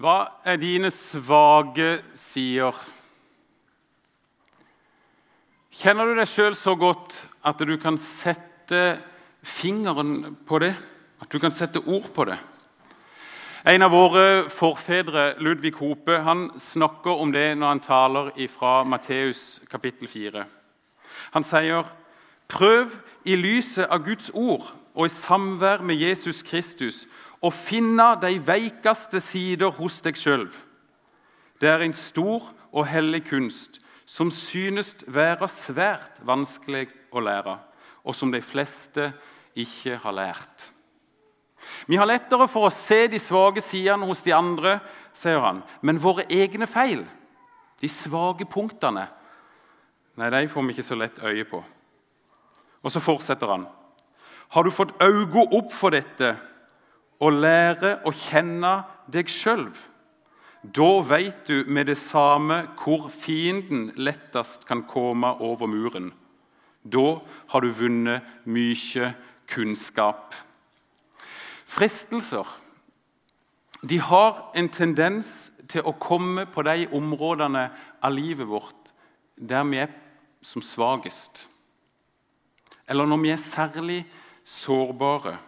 Hva er dine svake sider? Kjenner du deg sjøl så godt at du kan sette fingeren på det? At du kan sette ord på det? En av våre forfedre, Ludvig Hope, han snakker om det når han taler fra Matteus kapittel 4. Han sier, 'Prøv i lyset av Guds ord og i samvær med Jesus Kristus' å finne de veikeste sider hos deg sjøl. Det er en stor og hellig kunst som synes være svært vanskelig å lære, og som de fleste ikke har lært. Vi har lettere for å se de svake sidene hos de andre, sier han, men våre egne feil, de svake punktene, nei, de får vi ikke så lett øye på. Og så fortsetter han. Har du fått øynene opp for dette og lære å kjenne deg sjøl? Da veit du med det samme hvor fienden lettest kan komme over muren. Da har du vunnet mye kunnskap. Fristelser de har en tendens til å komme på de områdene av livet vårt der vi er som svakest, eller når vi er særlig sårbare.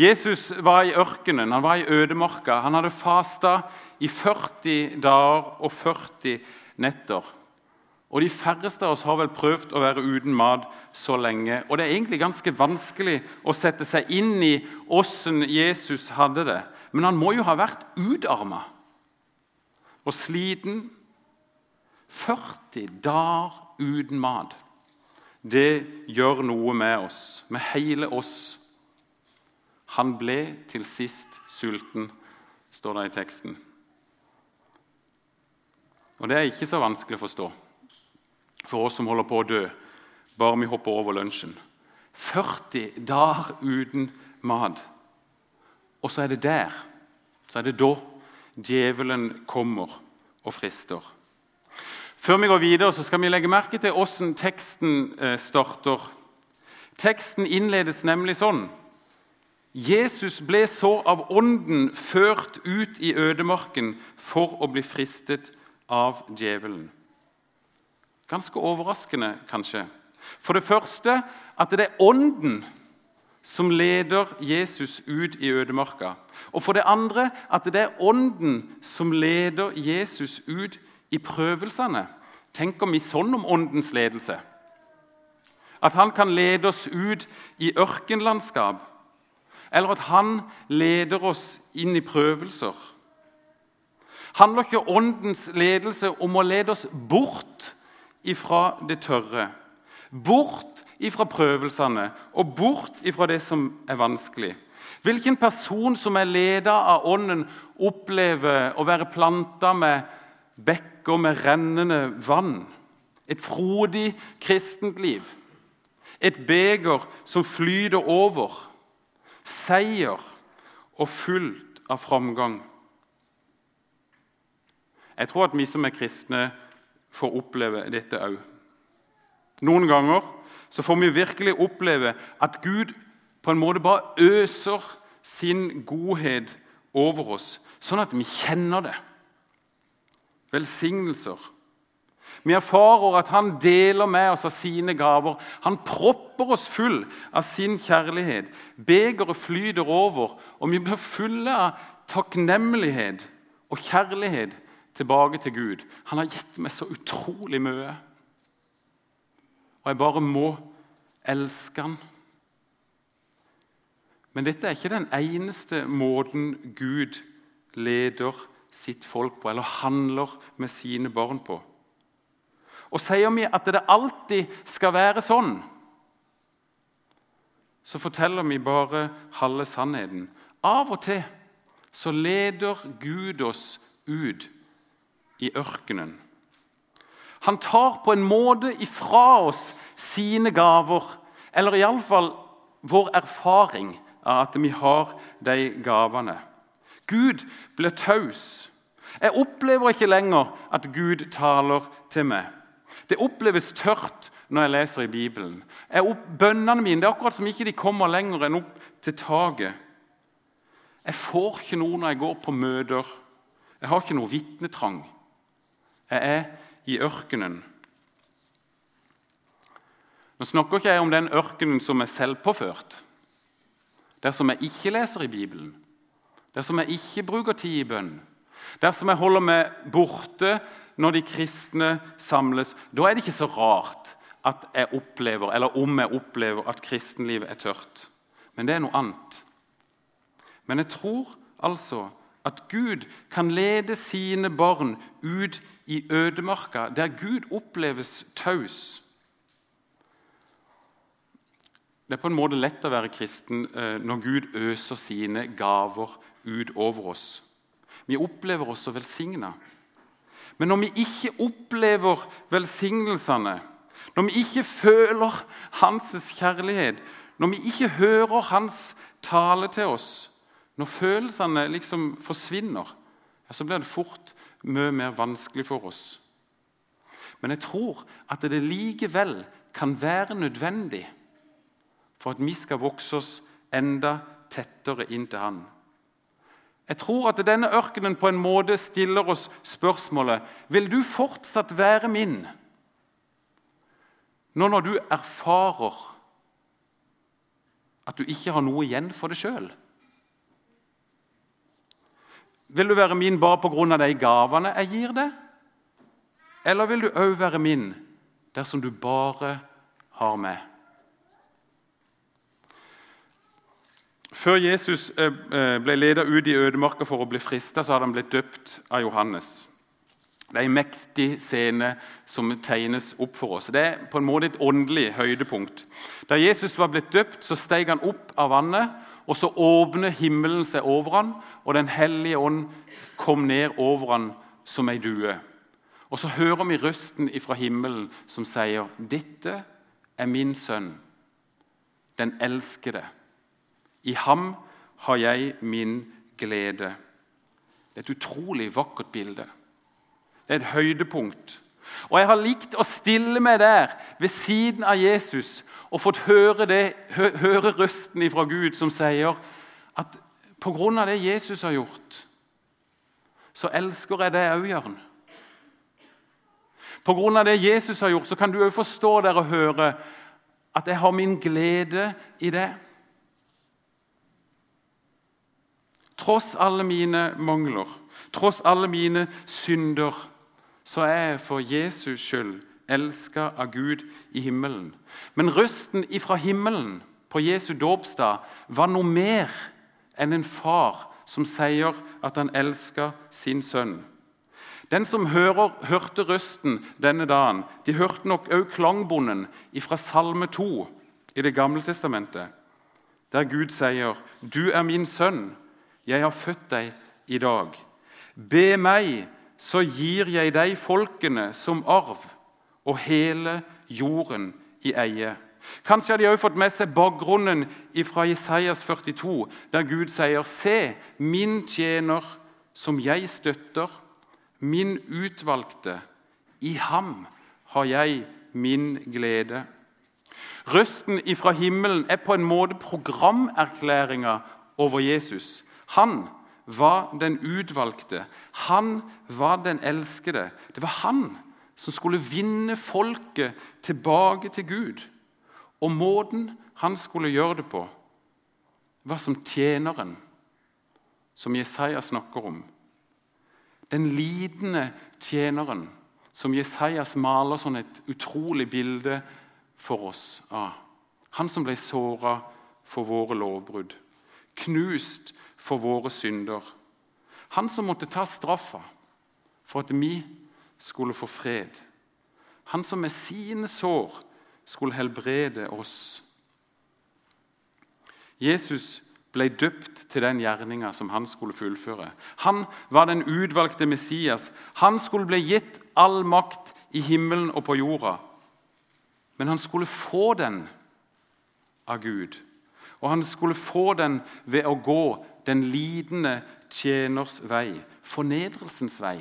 Jesus var i ørkenen, han var i ødemarka. Han hadde fasta i 40 dager og 40 netter. Og De færreste av oss har vel prøvd å være uten mat så lenge. Og Det er egentlig ganske vanskelig å sette seg inn i åssen Jesus hadde det. Men han må jo ha vært utarma og sliten. 40 dager uten mat. Det gjør noe med oss, med hele oss. Han ble til sist sulten, står det i teksten. Og Det er ikke så vanskelig å forstå for oss som holder på å dø, bare vi hopper over lunsjen. 40 dager uten mat. Og så er det der, så er det da djevelen kommer og frister. Før vi går videre, så skal vi legge merke til hvordan teksten eh, starter. Teksten innledes nemlig sånn. Jesus ble så av Ånden ført ut i ødemarken for å bli fristet av djevelen. Ganske overraskende, kanskje. For det første at det er Ånden som leder Jesus ut i ødemarka. Og for det andre at det er Ånden som leder Jesus ut i prøvelsene. Tenker vi sånn om Åndens ledelse? At han kan lede oss ut i ørkenlandskap, eller at han leder oss inn i prøvelser. Handler ikke Åndens ledelse om å lede oss bort ifra det tørre? Bort ifra prøvelsene og bort ifra det som er vanskelig. Hvilken person som er ledet av Ånden, opplever å være planta med bekker med rennende vann. Et frodig kristent liv. Et beger som flyter over. Seier og fullt av framgang. Jeg tror at vi som er kristne, får oppleve dette òg. Noen ganger så får vi virkelig oppleve at Gud på en måte bare øser sin godhet over oss, sånn at vi kjenner det. Velsignelser. Vi erfarer at han deler med oss av sine gaver. Han propper oss full av sin kjærlighet. Begeret flyter over, og vi blir fulle av takknemlighet og kjærlighet tilbake til Gud. Han har gitt meg så utrolig mye. Og jeg bare må elske han. Men dette er ikke den eneste måten Gud leder sitt folk på, eller handler med sine barn på. Og sier vi at det alltid skal være sånn, så forteller vi bare halve sannheten. Av og til så leder Gud oss ut i ørkenen. Han tar på en måte ifra oss sine gaver, eller iallfall vår erfaring av at vi har de gavene. Gud blir taus. Jeg opplever ikke lenger at Gud taler til meg. Det oppleves tørt når jeg leser i Bibelen. Opp, bønnene mine det er akkurat som ikke de kommer lenger enn opp til taket. Jeg får ikke noe når jeg går på møter. Jeg har ikke noe vitnetrang. Jeg er i ørkenen. Nå snakker ikke jeg om den ørkenen som er selvpåført. Dersom jeg ikke leser i Bibelen, dersom jeg ikke bruker tid i bønn, dersom jeg holder meg borte når de kristne samles, da er det ikke så rart at jeg opplever, eller om jeg opplever at kristenlivet er tørt. Men det er noe annet. Men jeg tror altså at Gud kan lede sine barn ut i ødemarka, der Gud oppleves taus. Det er på en måte lett å være kristen eh, når Gud øser sine gaver ut over oss. Vi opplever oss så velsigna. Men når vi ikke opplever velsignelsene, når vi ikke føler hans kjærlighet, når vi ikke hører hans tale til oss, når følelsene liksom forsvinner, så blir det fort mye mer vanskelig for oss. Men jeg tror at det likevel kan være nødvendig for at vi skal vokse oss enda tettere inn til Han. Jeg tror at denne ørkenen på en måte stiller oss spørsmålet vil du fortsatt være min nå når du erfarer at du ikke har noe igjen for deg sjøl. Vil du være min bare pga. de gavene jeg gir deg? Eller vil du òg være min dersom du bare har meg? Før Jesus eh, eh, ble ledet ut i ødemarka for å bli frista, hadde han blitt døpt av Johannes. Det er en mektig scene som tegnes opp for oss. Det er på en måte et åndelig høydepunkt. Da Jesus var blitt døpt, så steg han opp av vannet, og så åpner himmelen seg over ham, og Den hellige ånd kom ned over ham som ei due. Og så hører vi røsten fra himmelen som sier, 'Dette er min sønn, den elskede. I ham har jeg min glede.' Det er et utrolig vakkert bilde. Det er et høydepunkt. Og jeg har likt å stille meg der ved siden av Jesus og fått høre, det, høre røsten fra Gud som sier at pga. det Jesus har gjort, så elsker jeg deg òg, Jørn. Pga. det Jesus har gjort, så kan du òg forstå der og høre at jeg har min glede i det. Tross alle mine mangler, tross alle mine synder, så er jeg for Jesus skyld elska av Gud i himmelen. Men røsten ifra himmelen på Jesu dåpsdag var noe mer enn en far som sier at han elsker sin sønn. Den som hører, hørte røsten denne dagen, de hørte nok også klangbonden fra Salme 2 i Det gamle testamentet, der Gud sier, 'Du er min sønn, jeg har født deg i dag.' Be meg, så gir jeg deg folkene som arv og hele jorden i eie. Kanskje har de også fått med seg bakgrunnen fra Isaias 42, der Gud sier, Se, min tjener som jeg støtter, min utvalgte. I ham har jeg min glede. Røsten ifra himmelen er på en måte programerklæringa over Jesus. Han var den utvalgte. Han var den elskede. Det var han som skulle vinne folket tilbake til Gud. Og måten han skulle gjøre det på, var som tjeneren, som Jesaja snakker om. Den lidende tjeneren, som Jesajas maler sånn et utrolig bilde for oss av. Han som ble såra for våre lovbrudd, knust for våre synder. Han som måtte ta straffa for at vi skulle få fred. Han som med sine sår skulle helbrede oss. Jesus ble døpt til den gjerninga som han skulle fullføre. Han var den utvalgte Messias. Han skulle bli gitt all makt i himmelen og på jorda. Men han skulle få den av Gud. Og han skulle få den ved å gå den lidende tjeners vei, fornedrelsens vei,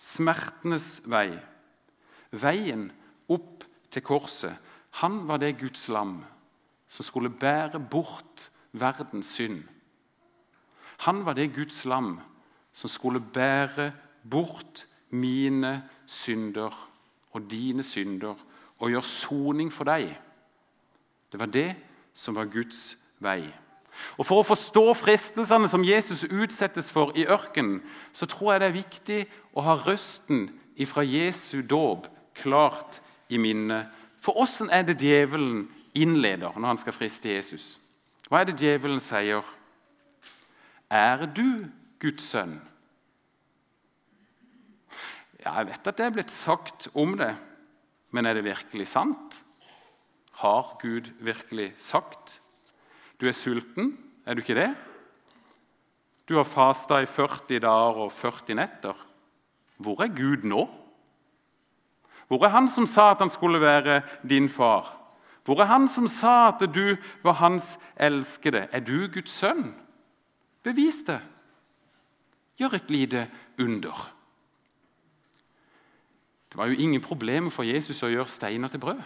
smertenes vei. Veien opp til korset. Han var det Guds lam som skulle bære bort verdens synd. Han var det Guds lam som skulle bære bort mine synder og dine synder og gjøre soning for deg. Det var det som var Guds vei. Og For å forstå fristelsene som Jesus utsettes for i ørkenen, så tror jeg det er viktig å ha røsten fra Jesu dåp klart i minnet. For åssen er det djevelen innleder når han skal friste Jesus? Hva er det djevelen sier? Er du Guds sønn? Ja, Jeg vet at det er blitt sagt om det, men er det virkelig sant? Har Gud virkelig sagt? Du er sulten, er du ikke det? Du har fasta i 40 dager og 40 netter. Hvor er Gud nå? Hvor er han som sa at han skulle være din far? Hvor er han som sa at du var hans elskede? Er du Guds sønn? Bevis det. Gjør et lite under. Det var jo ingen problemer for Jesus å gjøre steiner til brød.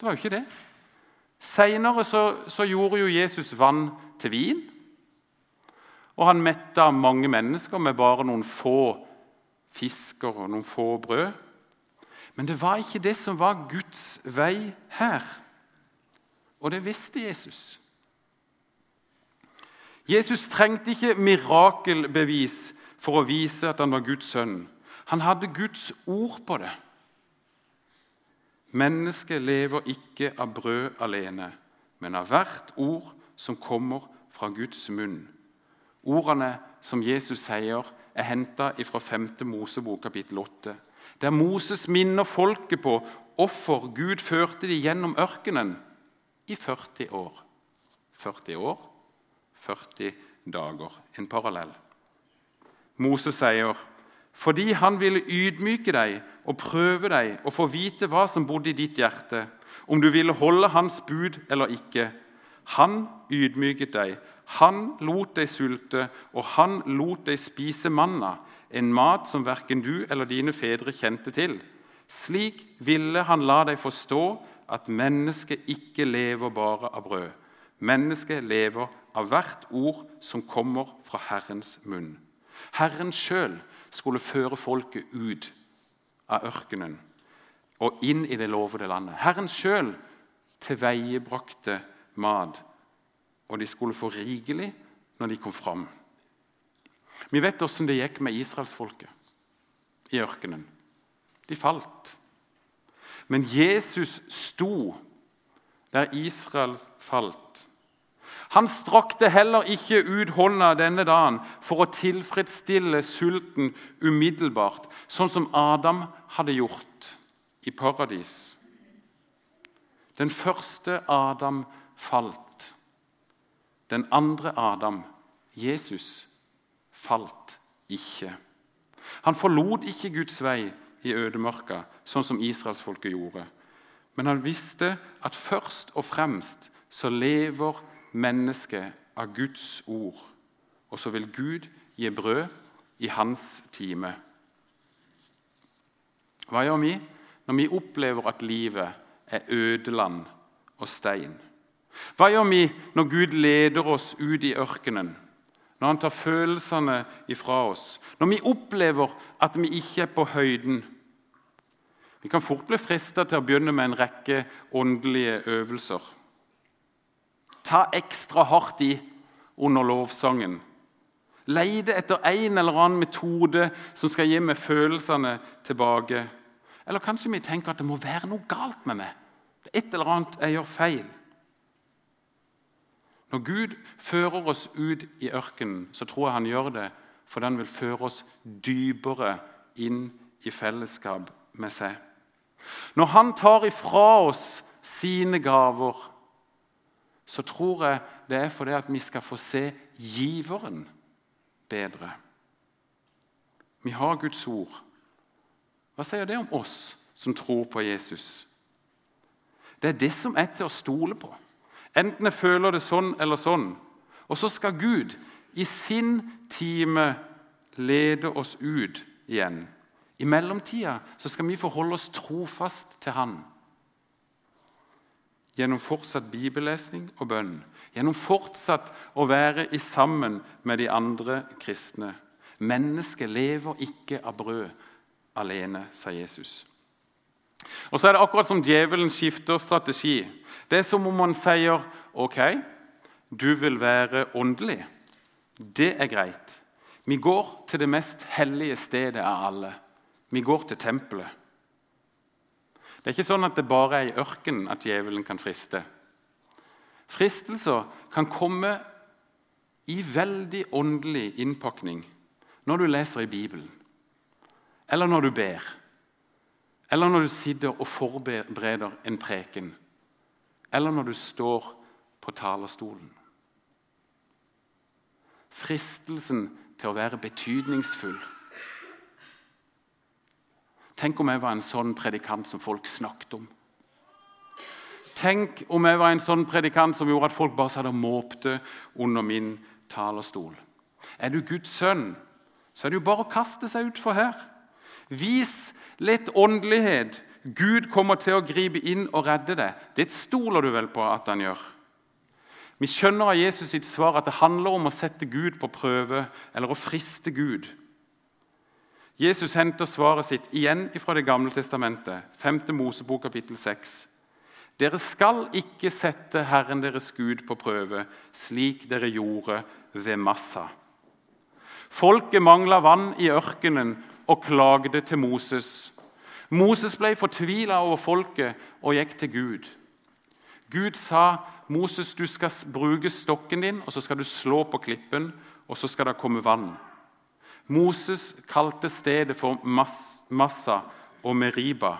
Det var jo ikke det. Seinere så, så, gjorde jo Jesus vann til vin. Og han metta mange mennesker med bare noen få fisker og noen få brød. Men det var ikke det som var Guds vei her. Og det visste Jesus. Jesus trengte ikke mirakelbevis for å vise at han var Guds sønn. Han hadde Guds ord på det. Mennesket lever ikke av brød alene, men av hvert ord som kommer fra Guds munn. Ordene som Jesus sier, er henta fra 5. Mosebok kapittel 8, der Moses minner folket på hvorfor Gud førte de gjennom ørkenen i 40 år. 40 år, 40 dager. En parallell. Moses sier fordi han ville ydmyke deg og prøve deg og få vite hva som bodde i ditt hjerte, om du ville holde hans bud eller ikke. Han ydmyket deg, han lot deg sulte, og han lot deg spise manna, en mat som verken du eller dine fedre kjente til. Slik ville han la deg forstå at mennesket ikke lever bare av brød. Mennesket lever av hvert ord som kommer fra Herrens munn. Herren sjøl skulle føre folket ut av ørkenen og inn i det lovede landet. Herren sjøl tilveiebrakte mat, og de skulle få rikelig når de kom fram. Vi vet åssen det gikk med israelsfolket i ørkenen. De falt. Men Jesus sto der Israel falt. Han strakte heller ikke ut hånda denne dagen for å tilfredsstille sulten umiddelbart, sånn som Adam hadde gjort i paradis. Den første Adam falt. Den andre Adam, Jesus, falt ikke. Han forlot ikke Guds vei i ødemarka, sånn som israelsfolket gjorde. Men han visste at først og fremst så lever menneske av Guds ord, og så vil Gud gi brød i hans time. Hva gjør vi når vi opplever at livet er ødeland og stein? Hva gjør vi når Gud leder oss ut i ørkenen, når han tar følelsene ifra oss, når vi opplever at vi ikke er på høyden? Vi kan fort bli frista til å begynne med en rekke åndelige øvelser ta ekstra hardt i under lovsangen. Leide etter en eller annen metode som skal gi meg følelsene tilbake. Eller kanskje vi tenker at det må være noe galt med meg. Det er et eller annet jeg gjør feil. Når Gud fører oss ut i ørkenen, så tror jeg han gjør det for den vil føre oss dypere inn i fellesskap med seg. Når han tar ifra oss sine gaver, så tror jeg det er fordi at vi skal få se giveren bedre. Vi har Guds ord. Hva sier det om oss som tror på Jesus? Det er det som er til å stole på. Enten jeg føler det sånn eller sånn. Og så skal Gud i sin time lede oss ut igjen. I mellomtida skal vi forholde oss trofast til Han. Gjennom fortsatt bibellesning og bønn, gjennom fortsatt å være i sammen med de andre kristne. Mennesket lever ikke av brød alene, sa Jesus. Og så er det akkurat som djevelen skifter strategi. Det er som om han sier ok, du vil være åndelig. Det er greit. Vi går til det mest hellige stedet av alle. Vi går til tempelet. Det er ikke sånn at det bare er i ørkenen at djevelen kan friste. Fristelser kan komme i veldig åndelig innpakning når du leser i Bibelen, eller når du ber, eller når du sitter og forbereder en preken, eller når du står på talerstolen. Fristelsen til å være betydningsfull. Tenk om jeg var en sånn predikant som folk snakket om. Tenk om jeg var en sånn predikant som gjorde at folk bare satt og måpte under min talerstol. Er du Guds sønn, så er det jo bare å kaste seg utfor her. Vis litt åndelighet. Gud kommer til å gripe inn og redde deg. Det stoler du vel på at han gjør? Vi skjønner av Jesus sitt svar at det handler om å sette Gud på prøve eller å friste Gud. Jesus henter svaret sitt igjen fra Det gamle testamentet, 5. Mosebok kapittel 6. Dere skal ikke sette Herren deres Gud på prøve, slik dere gjorde ved Massa. Folket mangla vann i ørkenen og klagde til Moses. Moses ble fortvila over folket og gikk til Gud. Gud sa Moses, du skal bruke stokken din, og så skal du slå på klippen, og så skal det komme vann. Moses kalte stedet for Massa og Meriba,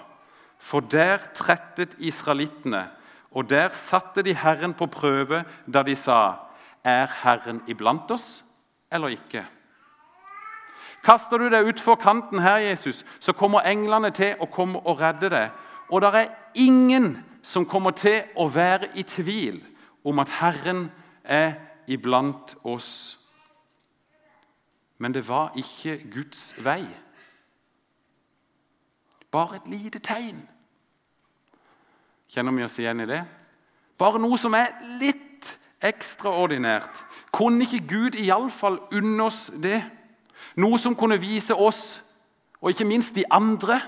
for der trettet israelittene, og der satte de Herren på prøve da de sa:" Er Herren iblant oss eller ikke? Kaster du deg utfor kanten her, Jesus, så kommer englene til å komme og redde deg. Og det er ingen som kommer til å være i tvil om at Herren er iblant oss. Men det var ikke Guds vei. Bare et lite tegn. Kjenner vi oss igjen i det? Bare noe som er litt ekstraordinært. Kunne ikke Gud iallfall unne oss det? Noe som kunne vise oss, og ikke minst de andre,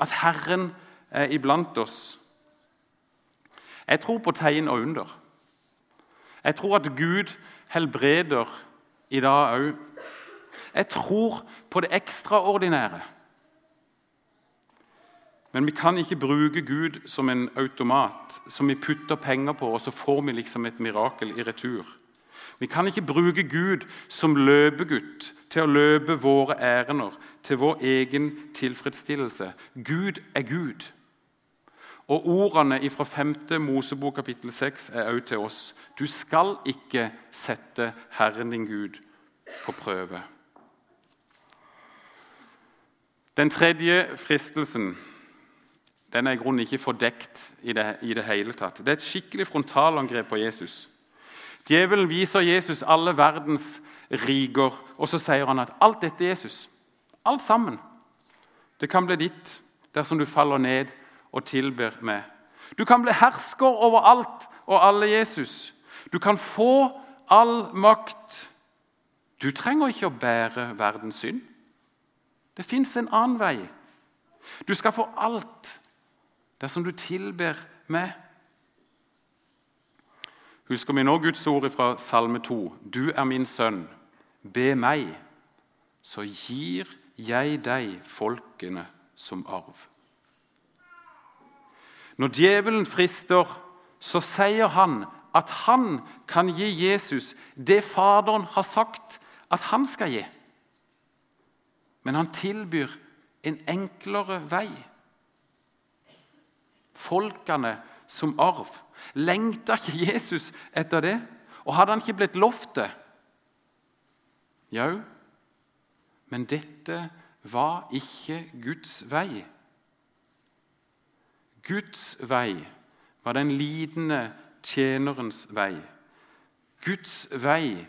at Herren er iblant oss. Jeg tror på tegn og under. Jeg tror at Gud helbreder i dag òg. Jeg tror på det ekstraordinære. Men vi kan ikke bruke Gud som en automat som vi putter penger på, og så får vi liksom et mirakel i retur. Vi kan ikke bruke Gud som løpegutt til å løpe våre ærender, til vår egen tilfredsstillelse. Gud er Gud. Og Ordene fra 5. Mosebok kapittel 6 er òg til oss. Du skal ikke sette Herren din Gud på prøve. Den tredje fristelsen den er i grunnen ikke fordekt i det, i det hele tatt. Det er et skikkelig frontalangrep på Jesus. Djevelen viser Jesus alle verdens riger, og så sier han at alt dette er Jesus. Alt sammen. Det kan bli ditt dersom du faller ned og tilber meg. Du kan bli hersker over alt og alle Jesus. Du kan få all makt. Du trenger ikke å bære verdens synd. Det fins en annen vei. Du skal få alt dersom du tilber meg. Husker vi nå Guds ord fra Salme 2.: Du er min sønn. Be meg, så gir jeg deg folkene som arv. Når djevelen frister, så sier han at han kan gi Jesus det Faderen har sagt at han skal gi. Men han tilbyr en enklere vei. Folkene som arv. Lengta ikke Jesus etter det? Og hadde han ikke blitt lovt det? Jau, men dette var ikke Guds vei. Guds vei var den lidende tjenerens vei. Guds vei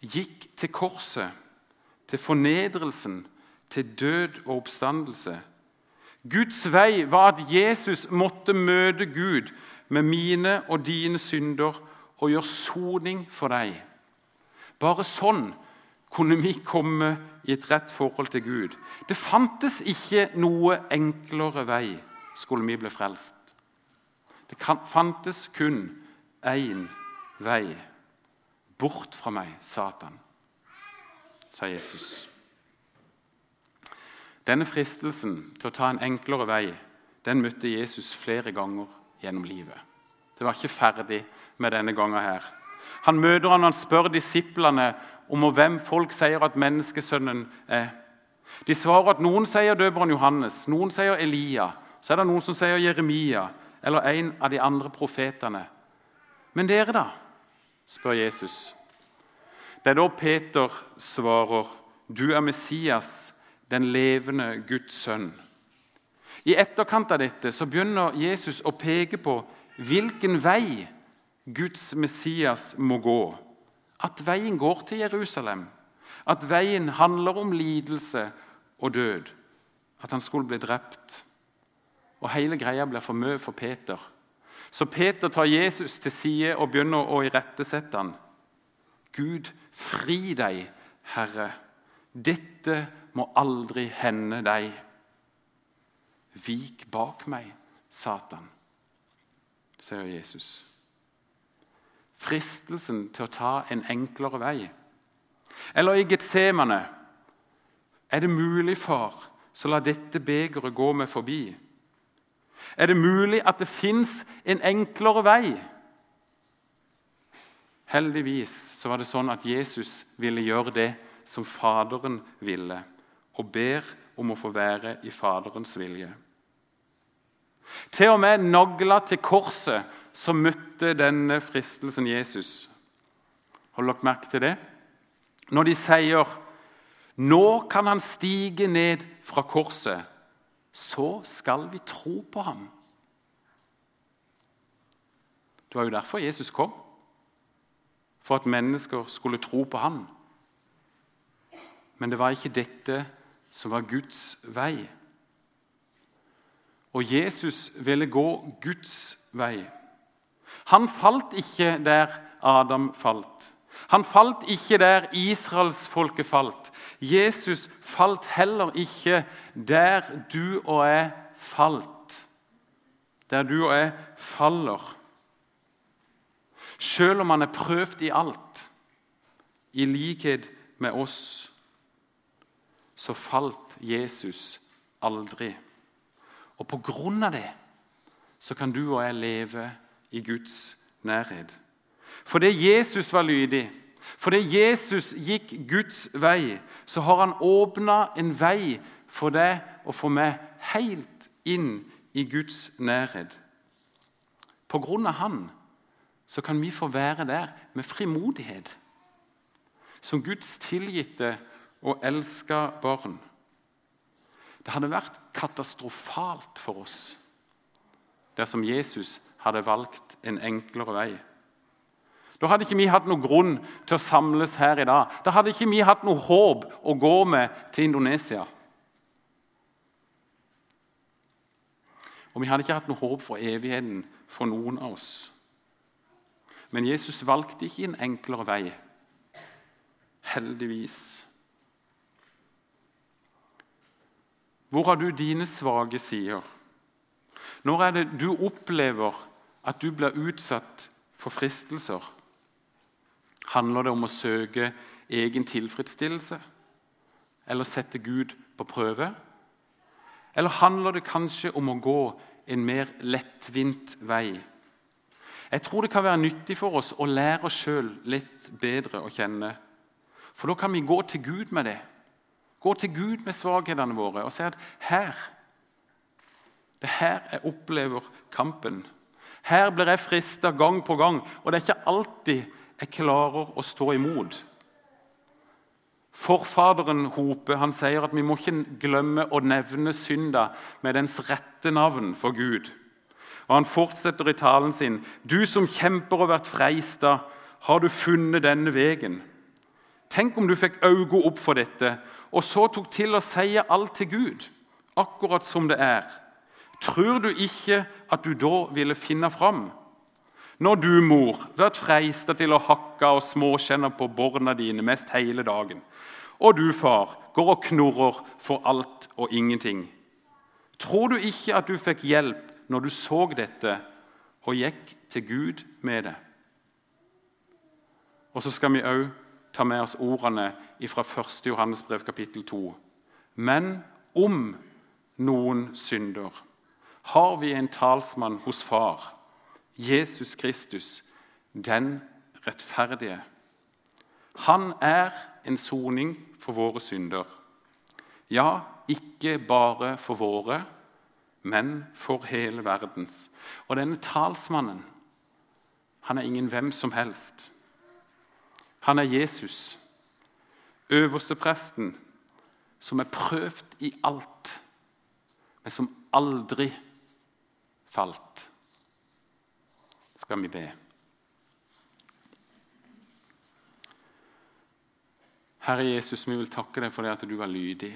gikk til korset, til fornedrelsen, til død og oppstandelse. Guds vei var at Jesus måtte møte Gud med mine og dine synder og gjøre soning for deg. Bare sånn kunne vi komme i et rett forhold til Gud. Det fantes ikke noe enklere vei skulle vi bli frelst. Det fantes kun én vei. Bort fra meg, Satan, sa Jesus. Denne fristelsen til å ta en enklere vei den møtte Jesus flere ganger gjennom livet. Det var ikke ferdig med denne gangen. her. Han møter han han spør disiplene om hvem folk sier at menneskesønnen er. De svarer at noen sier døperen Johannes, noen sier Elia, så er det noen som sier Jeremia eller en av de andre profetene. Men dere, da? spør Jesus. Det er da Peter svarer, 'Du er Messias, den levende Guds sønn'. I etterkant av dette så begynner Jesus å peke på hvilken vei Guds Messias må gå. At veien går til Jerusalem. At veien handler om lidelse og død. At han skulle bli drept. Og Hele greia blir for mye for Peter. Så Peter tar Jesus til side og begynner å irettesette han. Gud, fri deg, Herre. Dette må aldri hende deg. Vik bak meg, Satan, sier Jesus. Fristelsen til å ta en enklere vei. Eller i Getsemane. Er det mulig, far, så la dette begeret gå meg forbi? Er det mulig at det fins en enklere vei? Heldigvis så var det sånn at Jesus ville gjøre det som Faderen ville, og ber om å få være i Faderens vilje. Til og med nagla til korset så møtte denne fristelsen Jesus. Hold dere merke til det? Når de sier nå kan han stige ned fra korset, så skal vi tro på ham. Det var jo derfor Jesus kom. For at mennesker skulle tro på ham. Men det var ikke dette som var Guds vei. Og Jesus ville gå Guds vei. Han falt ikke der Adam falt. Han falt ikke der israelsfolket falt. Jesus falt heller ikke der du og jeg falt. Der du og jeg faller. Selv om han er prøvd i alt, i likhet med oss så falt Jesus aldri. Og på grunn av det så kan du og jeg leve i Guds nærhet. Fordi Jesus var lydig, fordi Jesus gikk Guds vei, så har han åpna en vei for deg og for meg helt inn i Guds nærhet. På grunn av han så kan vi få være der med frimodighet. Som Guds tilgitte og elska barn. Det hadde vært katastrofalt for oss dersom Jesus hadde valgt en enklere vei. Da hadde ikke vi hatt noen grunn til å samles her i dag. Da hadde ikke vi hatt noe håp å gå med til Indonesia. Og vi hadde ikke hatt noe håp for evigheten for noen av oss. Men Jesus valgte ikke en enklere vei. Heldigvis. Hvor har du dine svake sider? Når er det du opplever at du blir utsatt for fristelser? Handler det om å søke egen tilfredsstillelse? Eller sette Gud på prøve? Eller handler det kanskje om å gå en mer lettvint vei? Jeg tror det kan være nyttig for oss å lære oss sjøl litt bedre å kjenne. For da kan vi gå til Gud med det. Gå til Gud med svakhetene våre og si at her det er her jeg opplever kampen. Her blir jeg frista gang på gang, og det er ikke alltid jeg klarer å stå imot. Forfaderen Hope han sier at vi må ikke glemme å nevne synda med dens rette navn for Gud. Og Han fortsetter i talen sin.: Du som kjemper og vært freista, har du funnet denne vegen. Tenk om du fikk øynene opp for dette og så tok til å si alt til Gud, akkurat som det er. Tror du ikke at du da ville finne fram? Når du, mor, vært freista til å hakke og småkjenne på borna dine mest hele dagen, og du, far, går og knurrer for alt og ingenting, tror du ikke at du fikk hjelp når du så dette og gikk til Gud med det? Og så skal vi òg ta med oss ordene fra 1. Johannes brev kapittel 2. Men om noen synder, har vi en talsmann hos Far, Jesus Kristus, den rettferdige. Han er en soning for våre synder. Ja, ikke bare for våre, men for hele verdens. Og denne talsmannen, han er ingen hvem som helst. Han er Jesus, øverste presten, som er prøvd i alt, men som aldri falt. Skal vi be. Herre Jesus, vi vil takke deg for det at du var lydig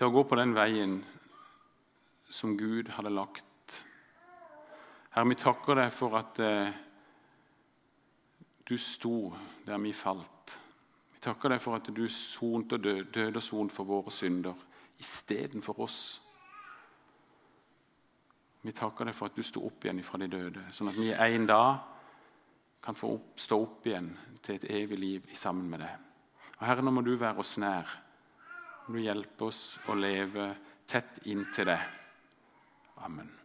til å gå på den veien som Gud hadde lagt. Herre, vi takker deg for at eh, du sto der vi falt. Vi takker deg for at du sonte og døde, og sonte for våre synder istedenfor oss. Vi takker deg for at du sto opp igjen fra de døde, sånn at vi en dag kan få opp, stå opp igjen til et evig liv sammen med deg. Og Herre, nå må du være oss nær. Du hjelpe oss å leve tett inntil deg. Amen.